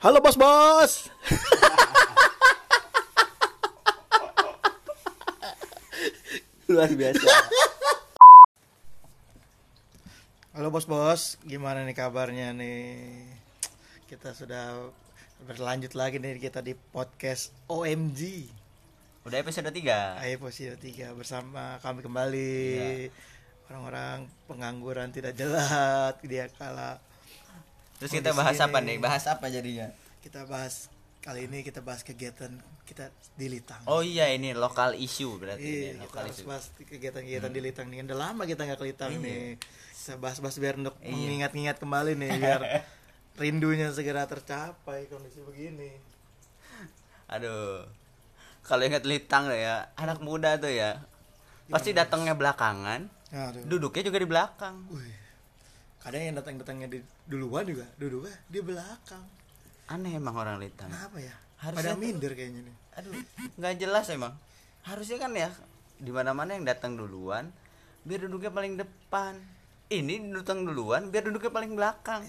Halo bos-bos. luar biasa Halo bos-bos, gimana nih kabarnya nih? Kita sudah berlanjut lagi nih kita di podcast OMG. udah episode 3 Ayo posisi 3 bersama kami kembali. Orang-orang pengangguran tidak jelas dia kala. Terus kita bahas apa nih bahas apa jadinya Kita bahas kali ini kita bahas kegiatan kita di Litang. oh iya ini lokal issue berarti Iya, ini kita lokal harus issue bahas kegiatan-kegiatan di Litang nih. Udah lama kita nggak ke Litang Iya. nih. Kita bahas-bahas biar untuk Iya. mengingat-ingat kembali nih biar rindunya segera tercapai kondisi begini. aduh kalau ingat litang ya anak muda tuh ya pasti datangnya belakangan Aduh. duduknya juga di belakang Wih. Kadang yang datang-datangnya di duluan juga duduknya di belakang. aneh emang orang litang Kenapa ya? Harusnya Pada tuh- minder kayaknya nih. aduh nggak jelas emang harusnya kan ya di mana mana yang datang duluan biar duduknya paling depan ini datang duluan biar duduknya paling belakang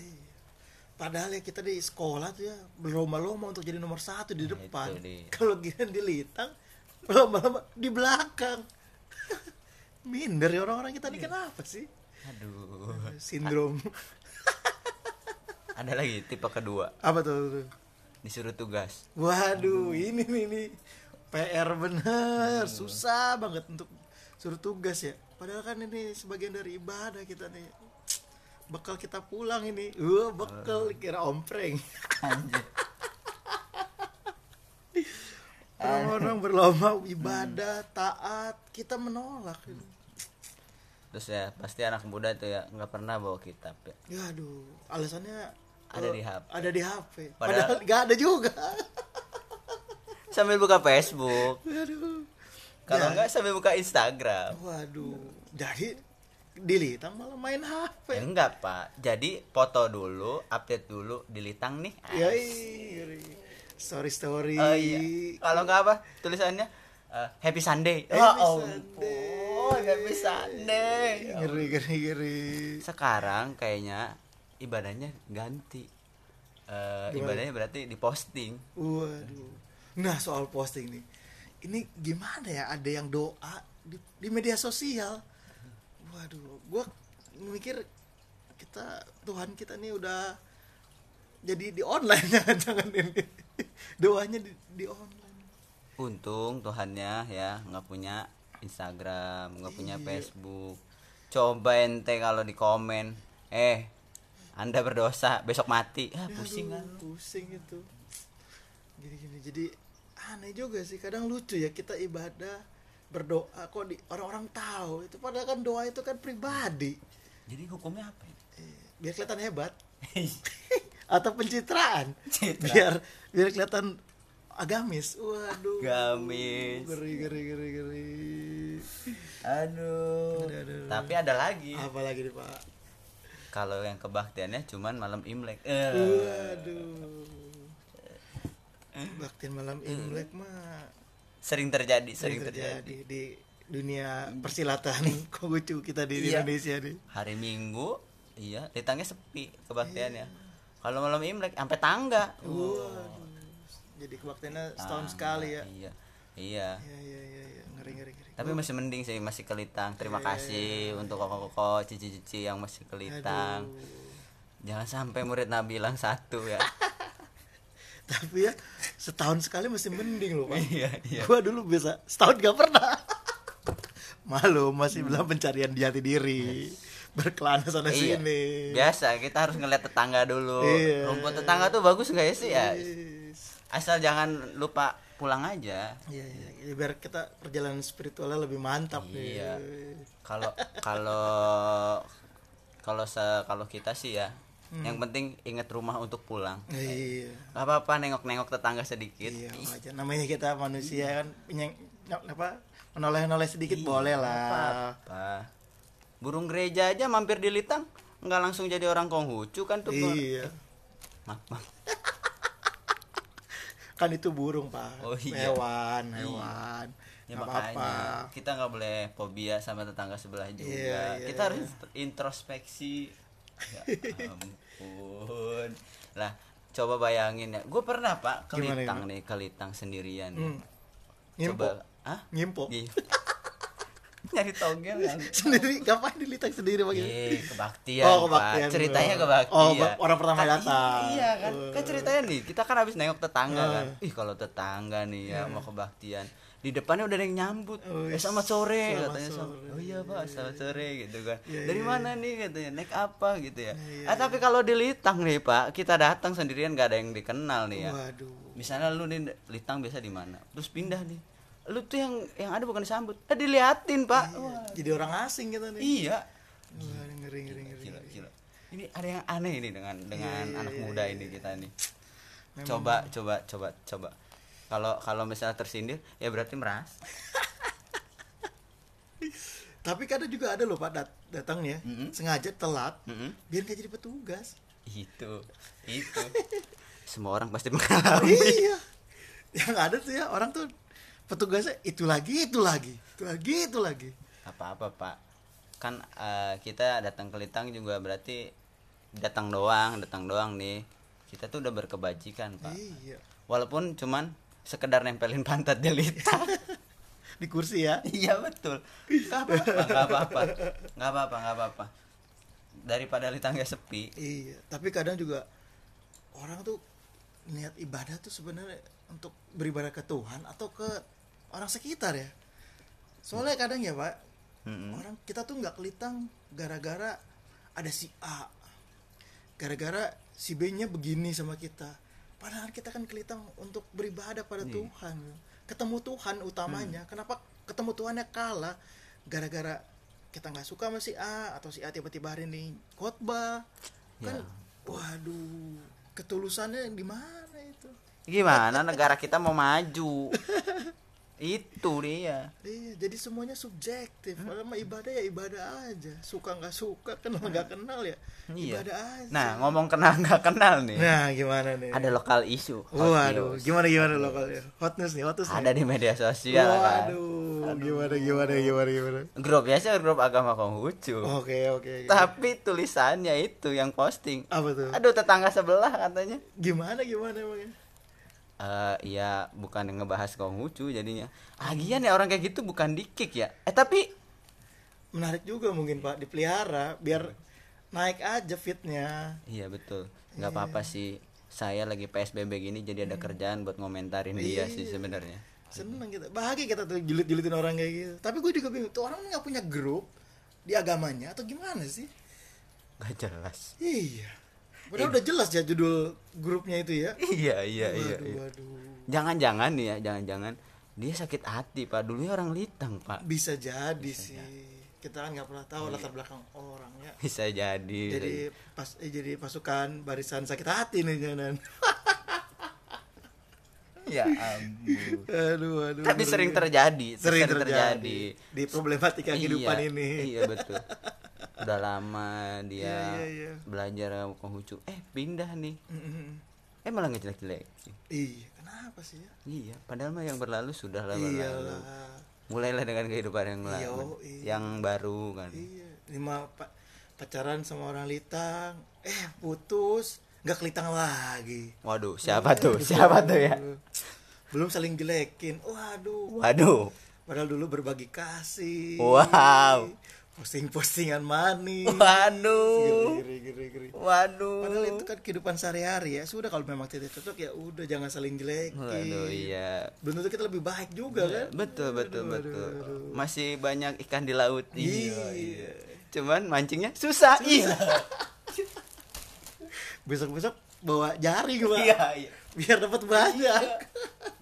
Padahal ya kita di sekolah tuh ya berlomba-lomba untuk jadi nomor satu di Nah, depan. Kalau gini di litang berlomba-lomba di belakang. minder ya orang-orang kita ini Iya. kenapa sih? Aduh Sindrom ada lagi tipe kedua apa tuh? disuruh tugas Waduh, ini nih nih PR bener, susah banget untuk suruh tugas ya. Padahal kan ini sebagian dari ibadah kita nih. Bekal kita pulang ini. Wah, bekal kira ompreng. Anjir. Orang-orang berlomba ibadah, taat, kita menolak. Terus ya pasti anak muda tuh ya nggak pernah bawa kitab ya Ya aduh, alasannya Ada eh, di HP. Ada di HP. Padahal- Padahal nggak ada juga. sambil buka Facebook Aduh. kalau Ya. nggak sambil buka Instagram Waduh, jadi di Litang malah main HP. ya, enggak pak jadi foto dulu update dulu di litang nih Ya, story story. oh iya kalau nggak apa tulisannya eh, Happy Sunday Happy oh Sunday. Ampun Happy Sunday Ngeri ngeri ngeri. sekarang kayaknya ibadahnya ganti Eh, Gimana? ibadahnya berarti diposting Waduh. Nah soal posting nih, ini gimana ya? Ada yang doa di, di media sosial. Waduh, gua mikir kita Tuhan kita nih udah jadi di online jangan-jangan ini doanya di, di online. untung Tuhannya ya nggak punya Instagram nggak punya Iya. Facebook coba ente kalau di komen eh anda berdosa besok mati ah pusing kan pusing itu. Gini gini jadi aneh juga sih kadang lucu ya kita ibadah berdoa kok di orang-orang tahu itu padahal kan doa itu kan pribadi jadi hukumnya apa ya? Eh, biar kelihatan hebat atau pencitraan Pencitraan. biar biar kelihatan agamis. Waduh. Agamis. ngeri ngeri ngeri ngeri aduh. Aduh, aduh. tapi ada lagi. Apa lagi nih pak? Kalau yang kebaktiannya cuman malam imlek. Eh, waduh. Baktian malam imlek mah sering terjadi sering sering terjadi terjadi. di dunia persilatan konghucu kita di Iya. Indonesia nih. Hari minggu iya litangnya sepi kebaktiannya. Kalau malam imlek sampai tangga. Waduh jadi kebaktiannya setahun sekali ya. iya. Iya. Iya iya iya iya. ngeri ngeri ngeri. Tapi masih mending sih masih ke Litang. Terima Iya, kasih untuk koko-koko cici-cici yang masih ke Litang. Aduh. jangan sampai murid Nabi hilang satu ya. Tapi ya setahun sekali masih mending loh pak. Iya iya. Gua dulu bisa setahun gak pernah. Malu masih belum pencarian jati diri. Berkelana sana Iya. sini. Biasa kita harus ngeliat tetangga dulu. Iya. rumput tetangga tuh bagus nggak ya sih? Ya. Asal jangan lupa pulang aja. Iya iya. Ya, biar kita perjalanan spiritualnya lebih mantap Iya. kalau kalau kalau kalau kita sih ya yang penting ingat rumah untuk pulang. Iya. Gak apa-apa nengok-nengok tetangga sedikit. Iya wajar namanya kita manusia kan penyeng apa menoleh-noleh sedikit boleh lah. apa burung gereja aja mampir di Litang nggak langsung jadi orang Konghucu kan tuh. Iya. Maaf, maaf. Kan itu burung pak Oh, iya. hewan Iya. hewan ya makanya apa-apa kita nggak boleh fobia sama tetangga sebelah juga Iya, iya, kita iya. harus introspeksi ya ampun lah coba bayangin ya gue pernah pak ke Gimana, Litang nih ke Litang sendirian Hmm. Ngimpo. coba ah Ngimpo. Iya. nyari togel kan sendiri ngapain dilitang sendiri pakai? Iya, kebaktian, Oh, Pak. kebaktian. Ceritanya Oh. kebaktian. Oh, orang pertama Kan- datang. Iya kan. Oh. Kan ceritanya nih, kita kan habis nengok tetangga Oh. kan. Ih, kalau tetangga nih ya mau kebaktian. Di depannya udah ada yang nyambut. Oh, eh, selamat sore selamat katanya. Sore. Oh iya, Pak, selamat sore gitu kan. Iya, Dari iya, mana nih katanya? Naik apa gitu ya. Iya, ah, tapi kalau di Litang nih, Pak, kita datang sendirian gak ada yang dikenal nih ya. Waduh. Misalnya lu nih Litang biasa di mana? Terus pindah nih. Lu tuh yang yang ada bukan disambut, eh diliatin, Pak. Wah, Jadi orang asing kita nih. iya Wah, ngeri ngeri ngeri. gila gila ini ada yang aneh ini dengan dengan Iya, anak iya, muda iya, ini kita nih Memang. coba coba coba coba kalau kalau misalnya tersindir ya berarti meras Tapi kadang juga ada loh Pak dat datangnya Mm-mm. sengaja telat Mm-mm. biar gak jadi petugas. itu itu semua orang pasti mengalami iya. Yang ada tuh ya orang tuh petugasnya itu lagi itu lagi itu lagi itu lagi. apa apa pak. Kan eh, kita datang ke Litang juga berarti datang doang datang doang nih. Kita tuh udah berkebajikan pak. Iya. walaupun cuman sekedar nempelin pantat di Litang. Di kursi ya. iya betul. Nggak apa-apa nggak apa-apa. Nggak apa-apa nggak apa-apa. Daripada litangga sepi. Iya, tapi kadang juga orang tuh niat ibadah tuh sebenarnya untuk beribadah ke Tuhan atau ke orang sekitar ya. Soalnya kadang ya Pak, Mm-mm. orang kita tuh nggak kelitang gara-gara ada si A, gara-gara si B-nya begini sama kita. Padahal kita kan kelitang untuk beribadah pada Iya. Tuhan, ketemu Tuhan Hmm. utamanya. Kenapa ketemu Tuhannya kalah? Gara-gara kita nggak suka sama si A atau si A tiba-tiba hari ini khotbah kan Ya. waduh ketulusannya di mana itu? Gimana negara kita mau maju itu dia. Iya jadi semuanya subjektif. Padahal mah ibadah ya ibadah aja. Suka nggak suka kenal nggak kenal ya iya. ibadah aja. Nah ngomong kenal nggak kenal nih. Nah gimana nih? Ada lokal isu waduh news. gimana gimana lokalnya hot news nih hot news ada nih. di media sosial kan? Waduh gimana gimana gimana gimana? Grup biasa grup agama Konghucu. Oke oke. Tapi tulisannya itu yang posting. Apa tuh? Aduh tetangga sebelah katanya. Gimana gimana emangnya eh ya bukan ngebahas Konghucu jadinya. Lagian ya orang kayak gitu bukan dikik ya. Eh tapi menarik juga mungkin pak dipelihara biar naik aja fitnya. Iya betul. Nggak apa-apa sih. Saya lagi PSBB gini jadi ada kerjaan buat ngomentarin dia sih sebenarnya. Seneng kita. Bahagia kita tuh julit julitin orang kayak gitu. Tapi gue juga bingung tuh orang nggak punya grup di agamanya atau gimana sih? Gak jelas. Iya Padahal udah jelas ya judul grupnya itu ya. Iya iya iya, waduh, iya. waduh. jangan-jangan nih ya jangan-jangan. Dia sakit hati pak. Dulunya orang litang pak. Bisa jadi sih. kita kan nggak pernah tahu latar belakang orang ya. Bisa jadi. Jadi pas eh, jadi pasukan barisan sakit hati nih jangan ya ampun. Aduh aduh tapi sering terjadi sering terjadi. di problematika kehidupan Iya, ini. iya betul udah lama dia Iya, iya, iya. belajar Konghucu eh pindah nih Mm-mm. eh malah ngejelek-jelek iya kenapa sih ya iya padahal mah yang berlalu sudah lah iyalah berlalu mulailah dengan kehidupan yang Iya, lalu iya. yang baru kan Iya, lima pa- pacaran sama orang litang, eh putus, nggak kelitang lagi. waduh siapa tuh siapa tuh ya Belum saling jelekin. Waduh. waduh Padahal dulu berbagi kasih. Wow. Posting-postingan manis. waduh Geri, geri, geri, geri. waduh Padahal itu kan kehidupan sehari-hari ya. Sudah kalau memang tidak cocok ya udah jangan saling jelekin. waduh iya Belum tentu kita lebih baik juga kan. betul betul Aduh, betul aduh, aduh. masih banyak ikan di laut Iya. cuman mancingnya susah iya Besok-besok bawa jaring lah. iya iya Biar dapat banyak.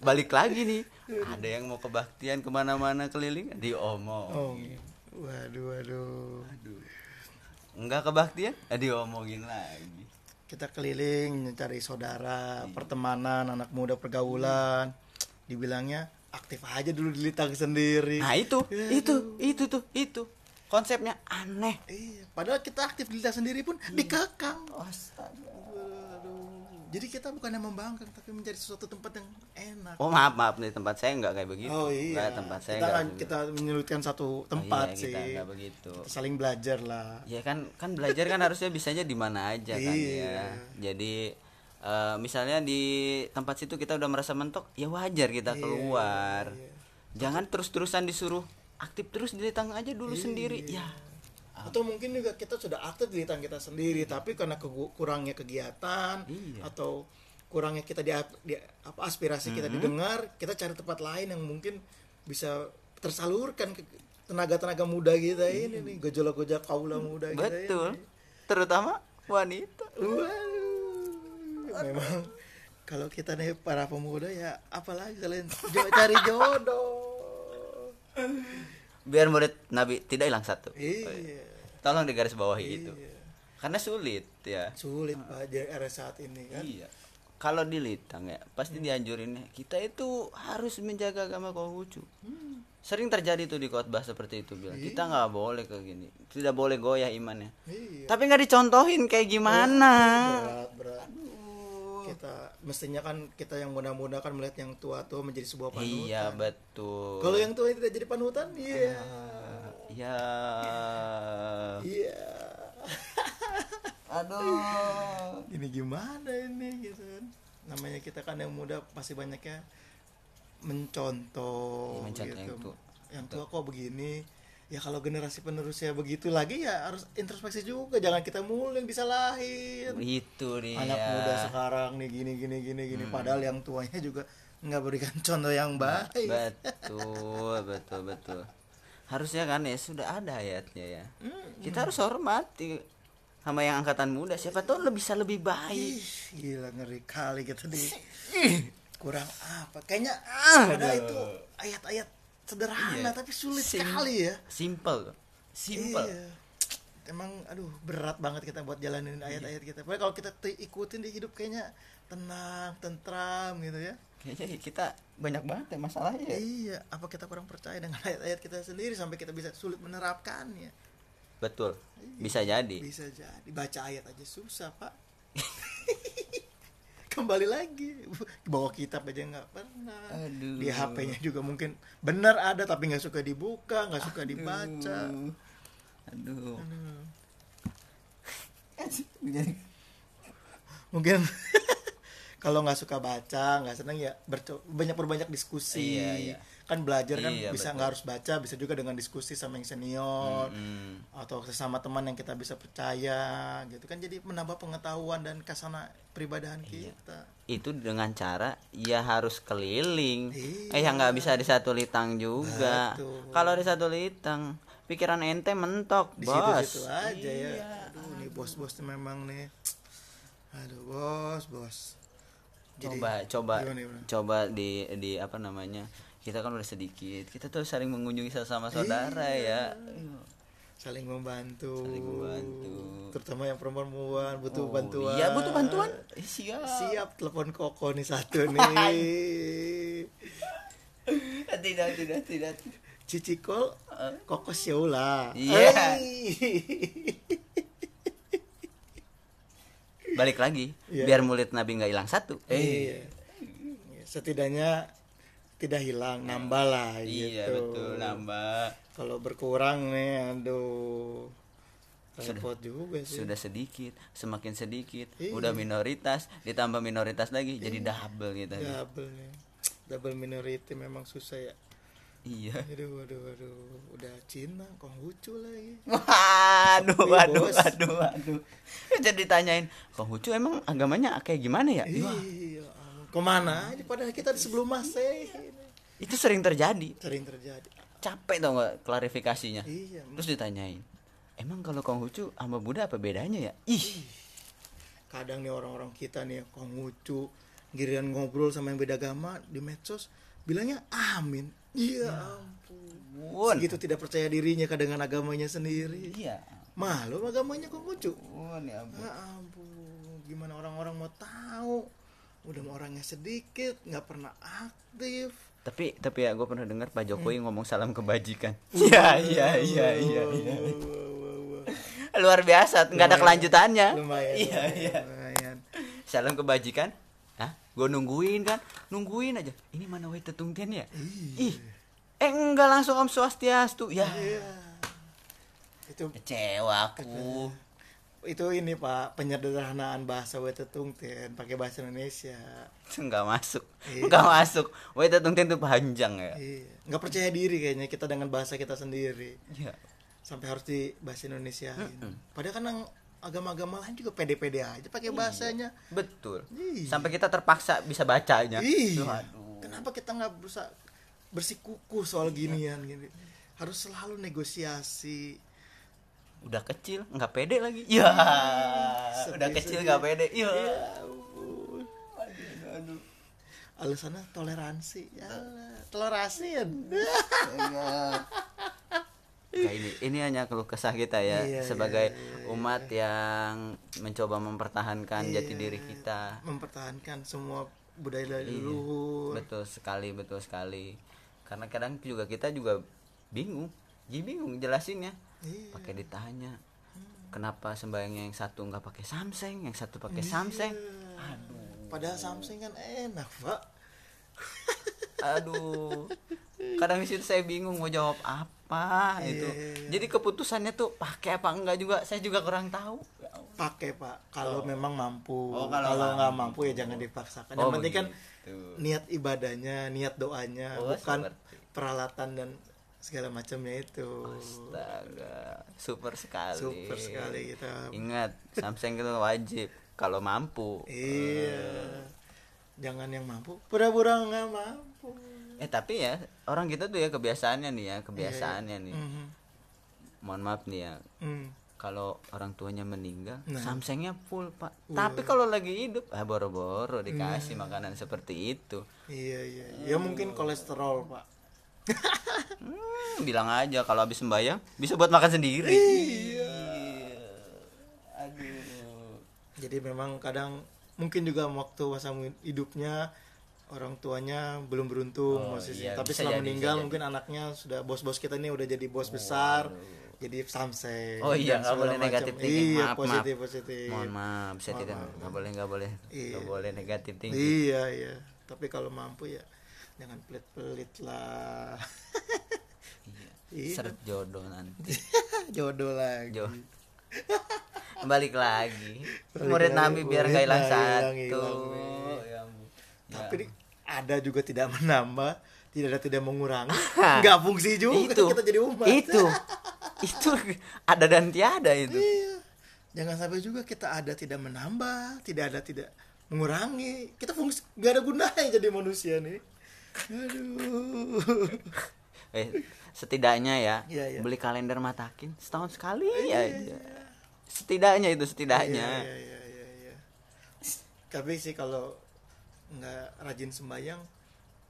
balik lagi nih ada yang mau kebaktian ke mana-mana keliling diomong Oh. Waduh, waduh. Aduh. enggak kebaktian eh, diomongin lagi kita keliling mencari saudara, pertemanan, anak muda pergaulan. Dibilangnya aktif aja dulu di Litang sendiri. nah itu Ya, itu itu tuh itu konsepnya aneh Iya, padahal kita aktif di Litang sendiri pun dikekang. Astaga. Jadi kita bukan yang membangkang tapi mencari sesuatu tempat yang enak. oh maaf maaf nih tempat saya nggak kayak begitu Oh iya. Nggak, tempat saya kita kan kita menyulitkan satu Oh, tempat iya, sih. kita nggak begitu Kita saling belajar lah. ya kan kan belajar kan harusnya bisanya di mana aja kan Iya. ya jadi eh, misalnya di tempat situ kita udah merasa mentok ya wajar kita keluar iya. jangan terus-terusan disuruh aktif terus di litang aja dulu Iya. sendiri ya atau mungkin juga kita sudah aktif di litang kita sendiri tapi karena kurangnya kegiatan Iya. atau kurangnya kita di, di apa aspirasi kita didengar kita cari tempat lain yang mungkin bisa tersalurkan ke tenaga-tenaga muda kita ini nih gejolak-gejolak kaula muda kita betul. Ini. terutama wanita. Waduh, memang kalau kita nih para pemuda ya apalagi kalian cari jodoh biar murid nabi tidak hilang satu. Iya. Tolong digaris bawahi itu. Iya. karena sulit ya. Sulit pak di era saat ini kan? Iya. Kalau di litang ya pasti dianjurin kita itu harus menjaga agama Konghucu sering terjadi tuh di khotbah seperti itu bilang kita nggak boleh kayak gini. Tidak boleh goyah imannya. Iya. Tapi nggak dicontohin kayak gimana. Berat berat kita mestinya kan kita yang muda-muda kan melihat yang tua-tua menjadi sebuah panutan. Iya betul. Kalau yang tua tidak jadi panutan iya. Ya iya. Aduh. Ini gimana ini gitu kan. Namanya kita kan yang muda pasti banyaknya mencontoh, Iya, mencontoh gitu. yang tua. yang tua kok begini ya kalau generasi penerusnya begitu lagi ya harus introspeksi juga. Jangan kita mulu yang disalahin itu dia. Anak muda sekarang nih gini gini gini gini. Padahal yang tuanya juga nggak berikan contoh yang baik. Betul betul betul. Harusnya kan ya sudah ada ayatnya ya. Kita harus hormati sama yang angkatan muda. Siapa tahu lebih bisa lebih baik. Ih, gila ngeri kali kita di kurang apa? Kayaknya ada itu ayat-ayat sederhana tapi sulit Sim- sekali ya. simple. Simple. Iya. emang aduh berat banget kita buat jalanin ayat-ayat kita. Pokoknya kalau kita ti- ikutin di hidup kayaknya tenang tentram gitu ya. Kayaknya kita banyak banget ya masalahnya ya. iya apa kita kurang percaya dengan ayat-ayat kita sendiri sampai kita bisa sulit menerapkannya? Betul. Bisa jadi. Bisa jadi. Baca ayat aja susah pak kembali lagi. Bawa kitab aja nggak pernah. Aduh. di HP-nya juga mungkin benar ada tapi nggak suka dibuka nggak suka dibaca. Aduh. Hmm. mungkin kalau nggak suka baca nggak seneng ya banyak berbanyak diskusi. Iya, iya. kan belajar kan Iya, bisa nggak harus baca bisa juga dengan diskusi sama yang senior Hmm. atau sesama teman yang kita bisa percaya gitu kan. Jadi menambah pengetahuan dan kasana peribadahan Iya. kita. Itu dengan cara ya harus keliling. Iya. eh yang nggak bisa di satu litang juga. Kalau di satu litang pikiran ente mentok di bos. situ-situ aja ya. Iya. aduh nih bos-bos tuh memang nih. Aduh bos bos Jadi, coba coba gimana, gimana? coba di di apa namanya kita kan udah sedikit kita tuh saling mengunjungi sesama saudara ya. Saling membantu. Saling membantu. terutama yang perempuan butuh Oh, bantuan. iya butuh bantuan? Eh, siap. Siap telepon koko nih satu nih. Tidak tidak tidak cici kol koko Syaula Iya. Hey. Balik lagi. Iya. biar mulut nabi nggak hilang satu. Iya. setidaknya tidak hilang nambah lah iya gitu. betul nambah. Kalau berkurang nih aduh repot juga sih. Sudah sedikit semakin sedikit Iya. udah minoritas ditambah minoritas lagi jadi double gitu. Double nih. Double minority memang susah ya iya. Aduh aduh aduh. Udah Cina kok lucu lagi. Waduh waduh bos. waduh waduh. Jadi ditanyain kok Hucu emang agamanya kayak gimana ya? Iya ampun. ke mana aja padahal kita di sebelum masehi itu sering terjadi. Sering terjadi. Capek tau nggak klarifikasinya? Iya. Terus ditanyain emang kalau Konghucu sama Buddha apa bedanya ya? Ih. Kadang nih orang-orang kita nih Konghucu giliran ngobrol sama yang beda agama di medsos bilangnya amin iya. Ampun. Wun. segitu tidak percaya dirinya kan dengan agamanya sendiri. Iya. Malu agamanya Konghucu Wun, ya ampun. ya ampun. Gimana orang-orang mau tahu? Udah orangnya sedikit nggak pernah aktif. Tapi tapi ya gue pernah dengar Pak Jokowi Hmm. ngomong salam kebajikan. Iya iya iya iya iya. luar biasa nggak ada kelanjutannya. Lumayan iya iya. salam kebajikan Hah? gue nungguin kan? Nungguin aja. Ini mana wait tetungtian ya? Ih eh enggak langsung om swastiastu. Ya. Iya. Itu kecewa aku. Itu ini pak penyederhanaan bahasa wetetung ten pakai bahasa Indonesia. Itu nggak masuk. Iya. nggak masuk. Wah itu tungten itu panjang ya. Iya. Nggak percaya diri kayaknya kita dengan bahasa kita sendiri. Iya. sampai harus di bahasa Indonesia. Padahal kan agama-agama lain juga pede-pede aja pakai bahasanya. betul. Iya. sampai kita terpaksa bisa bacanya. Iya. Kenapa kita nggak berusaha bersikukuh soal ginian gini? Harus selalu negosiasi. Udah kecil nggak pede lagi. Ya udah sedih, kecil sedih. nggak pede. Iya. Ya ampun. alasannya toleransi. Ya toleransi ya Kayak ini ini hanya keluh kesah kita ya Iya, sebagai iya, iya, umat yang mencoba mempertahankan jati Iya. diri kita. mempertahankan semua budaya dari Iya, leluhur. betul sekali betul sekali. Karena kadang juga kita juga bingung jadi bingung jelasinnya Iya. pakai ditanya kenapa sembayangnya yang satu nggak pakai samseng yang satu pakai samseng? Iya. padahal Samsung kan enak pak aduh kadang di situ saya bingung mau jawab apa Iya, itu iya, iya. jadi keputusannya tuh pakai apa enggak juga saya juga kurang tahu. Pakai pak. Kalau memang mampu. Oh, kalau kalau nggak mampu. ya jangan dipaksakan. Oh, yang penting kan begitu. niat ibadahnya niat doanya Oh, bukan seperti. peralatan dan segala macamnya itu. Astaga, super sekali. super sekali kita. Ingat, Samsung itu wajib. Kalau mampu. iya. Jangan yang mampu. Pura-pura nggak mampu Eh tapi ya orang kita tuh ya kebiasaannya nih ya, kebiasaannya nih. Mhm. Mohon maaf nih ya, Hmm. kalau orang tuanya meninggal, Nah. Samsungnya full pak. Tapi kalau lagi hidup, ah boro-boro dikasih makanan seperti itu. iya iya ya mungkin kolesterol pak Hmm, bilang aja kalau habis sembahyang bisa buat makan sendiri. Iya. Aduh. jadi memang kadang mungkin juga waktu masa hidupnya orang tuanya belum beruntung Oh, posisinya iya, tapi setelah jadi, meninggal bisa mungkin anaknya sudah bos-bos kita ini udah jadi bos besar jadi samseng Oh iya, nggak boleh macam. negatif thinking. iya Maaf, positif maaf. positif Mohon maaf, saya tidak nggak boleh nggak boleh Iya. nggak boleh negatif tinggi. iya iya tapi kalau mampu ya jangan pelit-pelit lah iya Seret jodoh nanti. jodoh lagi Jo. Balik lagi. Balik Murid lagi, Nabi biar nggak murid hilang satu. hilang. Tapi di- ada juga tidak menambah tidak ada tidak mengurangi nggak fungsi juga itu kita jadi umat itu itu ada dan tiada itu Iya. Jangan sampai juga kita ada tidak menambah, tidak ada tidak mengurangi. Kita fungsi gak ada gunanya jadi manusia nih. Aduh. eh setidaknya ya Iya, iya. beli kalender matakin setahun sekali aja setidaknya itu setidaknya Iya, iya, iya, iya. Tapi sih kalau nggak rajin sembayang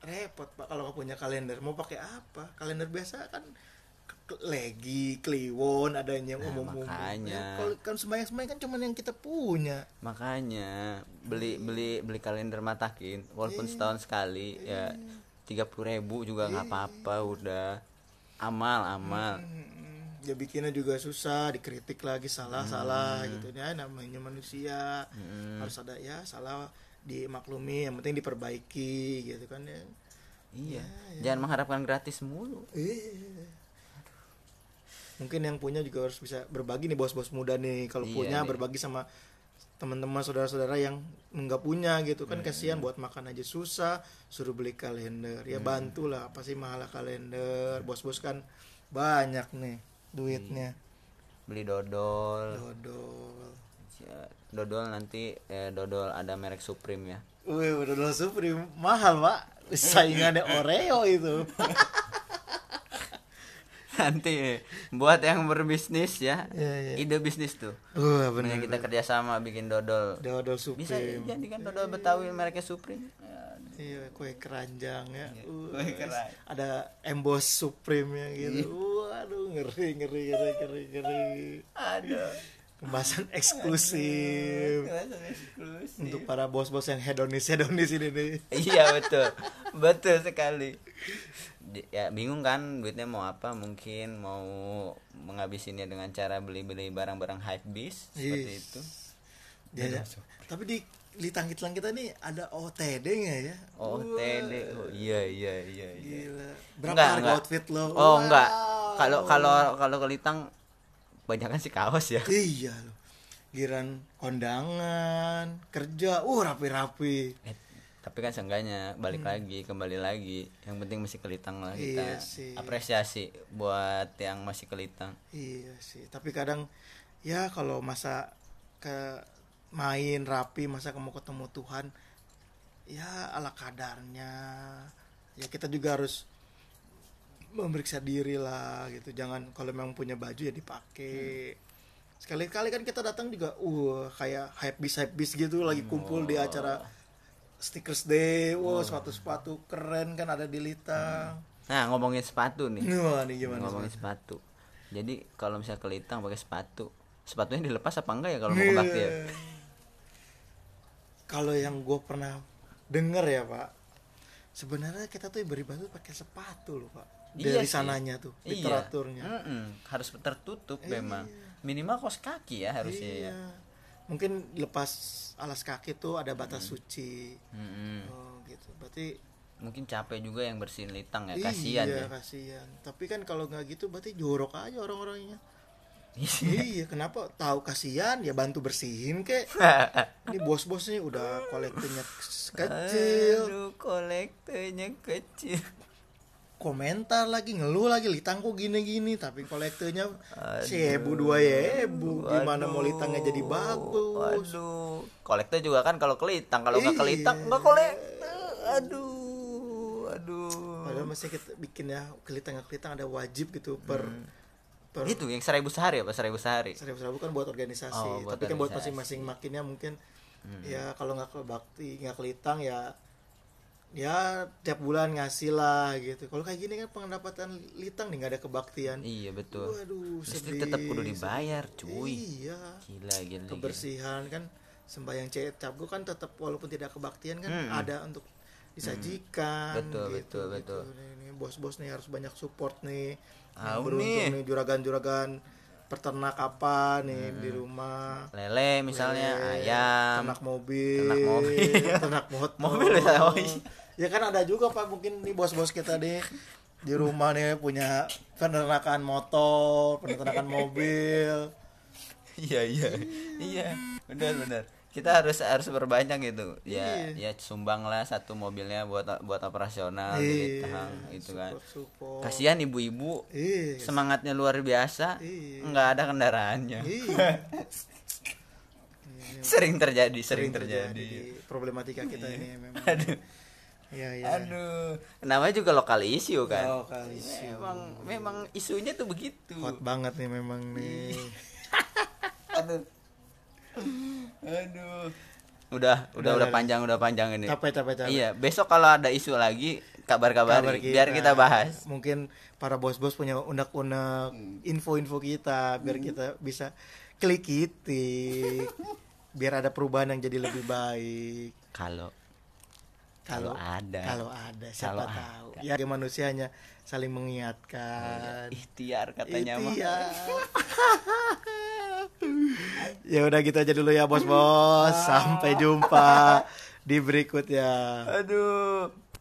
repot pak kalau nggak punya kalender. Mau pakai apa? Kalender biasa kan legi kliwon adanya yang Nah, umum umum makanya. kalau kan sembayang sembayang kan cuma yang kita punya. Makanya beli beli beli kalender matakin walaupun setahun sekali ya tiga puluh ribu juga nggak apa-apa udah. Amal amal. Mm, ya bikinnya juga susah dikritik lagi salah salah gitu. Ya namanya manusia. Harus ada ya salah dimaklumi yang penting diperbaiki gitu kan ya. Iya. Jangan mengharapkan gratis mulu. Iya. mungkin yang punya juga harus bisa berbagi nih bos-bos muda nih. Kalau Iya punya nih. berbagi sama teman-teman saudara-saudara yang nggak punya gitu kan. Kasihan buat makan aja susah suruh beli kalender. Ya bantulah apa sih mahal kalender? Bos-bos kan banyak nih duitnya. Beli dodol. Dodol. Ya, dodol nanti eh, dodol ada merek Supreme ya. Wih, dodol supreme. Mahal pak. Saingannya Oreo itu. Nanti buat yang berbisnis ya Iya, iya. ide bisnis tuh. Wah Mending bener kita kerjasama bikin dodol. Dodol bisa supreme. jadi kan dodol betawi mereknya Supreme. Ya, Iya, kue keranjang ya. Uh, kue keranjang. Ada emboss supreme ya gitu. Waduh, ngeri ngeri ngeri ngeri ngeri. ada Kemasan eksklusif untuk para bos-bos yang hedonis hedonis ini nih. iya betul betul sekali ya bingung kan duitnya mau apa mungkin mau menghabisinya dengan cara beli-beli barang-barang hype beast seperti Iya. itu Ya, ya. Tapi di di tangkitlang kita nih ada OTD nggak ya? oh TD oh iya iya iya iya Gila. Berapa Enggak, harga enggak. outfit lo? oh Wow. enggak kalau kalau kalau ke Banyak sih kaos ya. Iya loh. giran kondangan kerja uh rapi-rapi. Eh, tapi kan seenggaknya balik lagi kembali lagi. Yang penting masih kelitang lah kita. Iya sih. apresiasi buat yang masih kelitang. Iya sih. Tapi kadang ya kalau masa ke main rapi masa kamu ketemu Tuhan ya ala kadarnya. Ya kita juga harus memeriksa diri lah gitu. Jangan kalau memang punya baju ya dipakai sekali-kali kan kita datang juga uh kayak hype bis hype bis gitu lagi kumpul di acara stickers day. Wow sepatu sepatu keren kan ada di litang. Nah ngomongin sepatu nih. Wah nih gimana ngomongin sepatu. Jadi kalau misalnya kelitang pakai sepatu sepatunya dilepas apa enggak ya kalau mau Iya. kebaktian Kalau yang gue pernah denger ya pak, sebenarnya kita tuh beribadah pakai sepatu loh pak. Iya Dari sih. sananya tuh, Iya. literaturnya. Mm-mm. harus tertutup memang minimal kos kaki ya harusnya ya Iya. Mungkin lepas alas kaki tuh ada batas suci. Mm-mm. Oh gitu. Berarti mungkin capek juga yang bersihin litang ya kasihan iya, ya kasihan. Tapi kan kalau nggak gitu berarti jorok aja orang-orangnya. iya, kenapa tahu kasihan ya bantu bersihin kek. Ini bos-bos nih udah kolektornya kecil. Aduh, kolektornya kecil. Komentar lagi ngeluh lagi litangku gini-gini tapi kolektornya sebu dua ebu gimana mau litangnya jadi bagus Aduh, kolektor juga kan kalau kelitang, kalau nggak Iya. kelitang nggak kolektor. Aduh, aduh. padahal masih kita bikin ya kelitang kelitang ada wajib gitu per per Gitu, yang seribu sehari apa seribu sehari? seribu seribu kan buat organisasi Oh, buat tapi kan buat organisasi. masing-masing makinnya mungkin ya kalau nggak ke bakti nggak kelitang ya ya tiap bulan ngasih lah gitu kalau kayak gini kan pendapatan litang nih nggak ada kebaktian Iya betul. waduh sedih tetap kudu dibayar, cuy. iya Gila, gila. gila. kebersihan kan sembahyang cek cabgo kan tetap walaupun tidak kebaktian kan Hmm. ada untuk disajikan Betul, gitu, betul, gitu. betul. Nih, nih, bos-bos nih harus banyak support nih Au yang beruntung nih. nih juragan-juragan peternak apa nih di rumah Lele misalnya, Eh, ayam. ternak mobil ternak mobil. ternak motor Mobil bisa, iya. Ya kan ada juga pak mungkin nih bos-bos kita nih di rumah nih punya peternakan motor peternakan mobil Iya, iya. Iya, benar benar. Kita harus harus berbanyak gitu. Ya, Iya. ya sumbang lah satu mobilnya buat buat operasional di Litang itu kan. support, support. Kasihan ibu-ibu Iya. semangatnya luar biasa Iya. nggak ada kendaraannya Iya. sering terjadi sering, Sering terjadi, di problematika kita ini memang. aduh Iya, iya. aduh namanya juga lokal isu kan Lokal issue. memang memang isunya tuh begitu Hot banget nih memang nih. aduh aduh udah udah udah panjang udah panjang ini Capek, capek, capek. iya besok kalau ada isu lagi kabar-kabar Kabar biar kita bahas Mungkin para bos-bos punya unek-unek info-info kita biar kita bisa klik itik. biar ada perubahan yang jadi lebih baik. kalau Kalau Kalau ada. Kalau ada, siapa Kalau tahu. Ya sebagai manusianya saling mengingatkan. ikhtiar katanya mah Ikhtiar. ya udah gitu aja dulu ya bos-bos. Sampai jumpa di berikutnya. aduh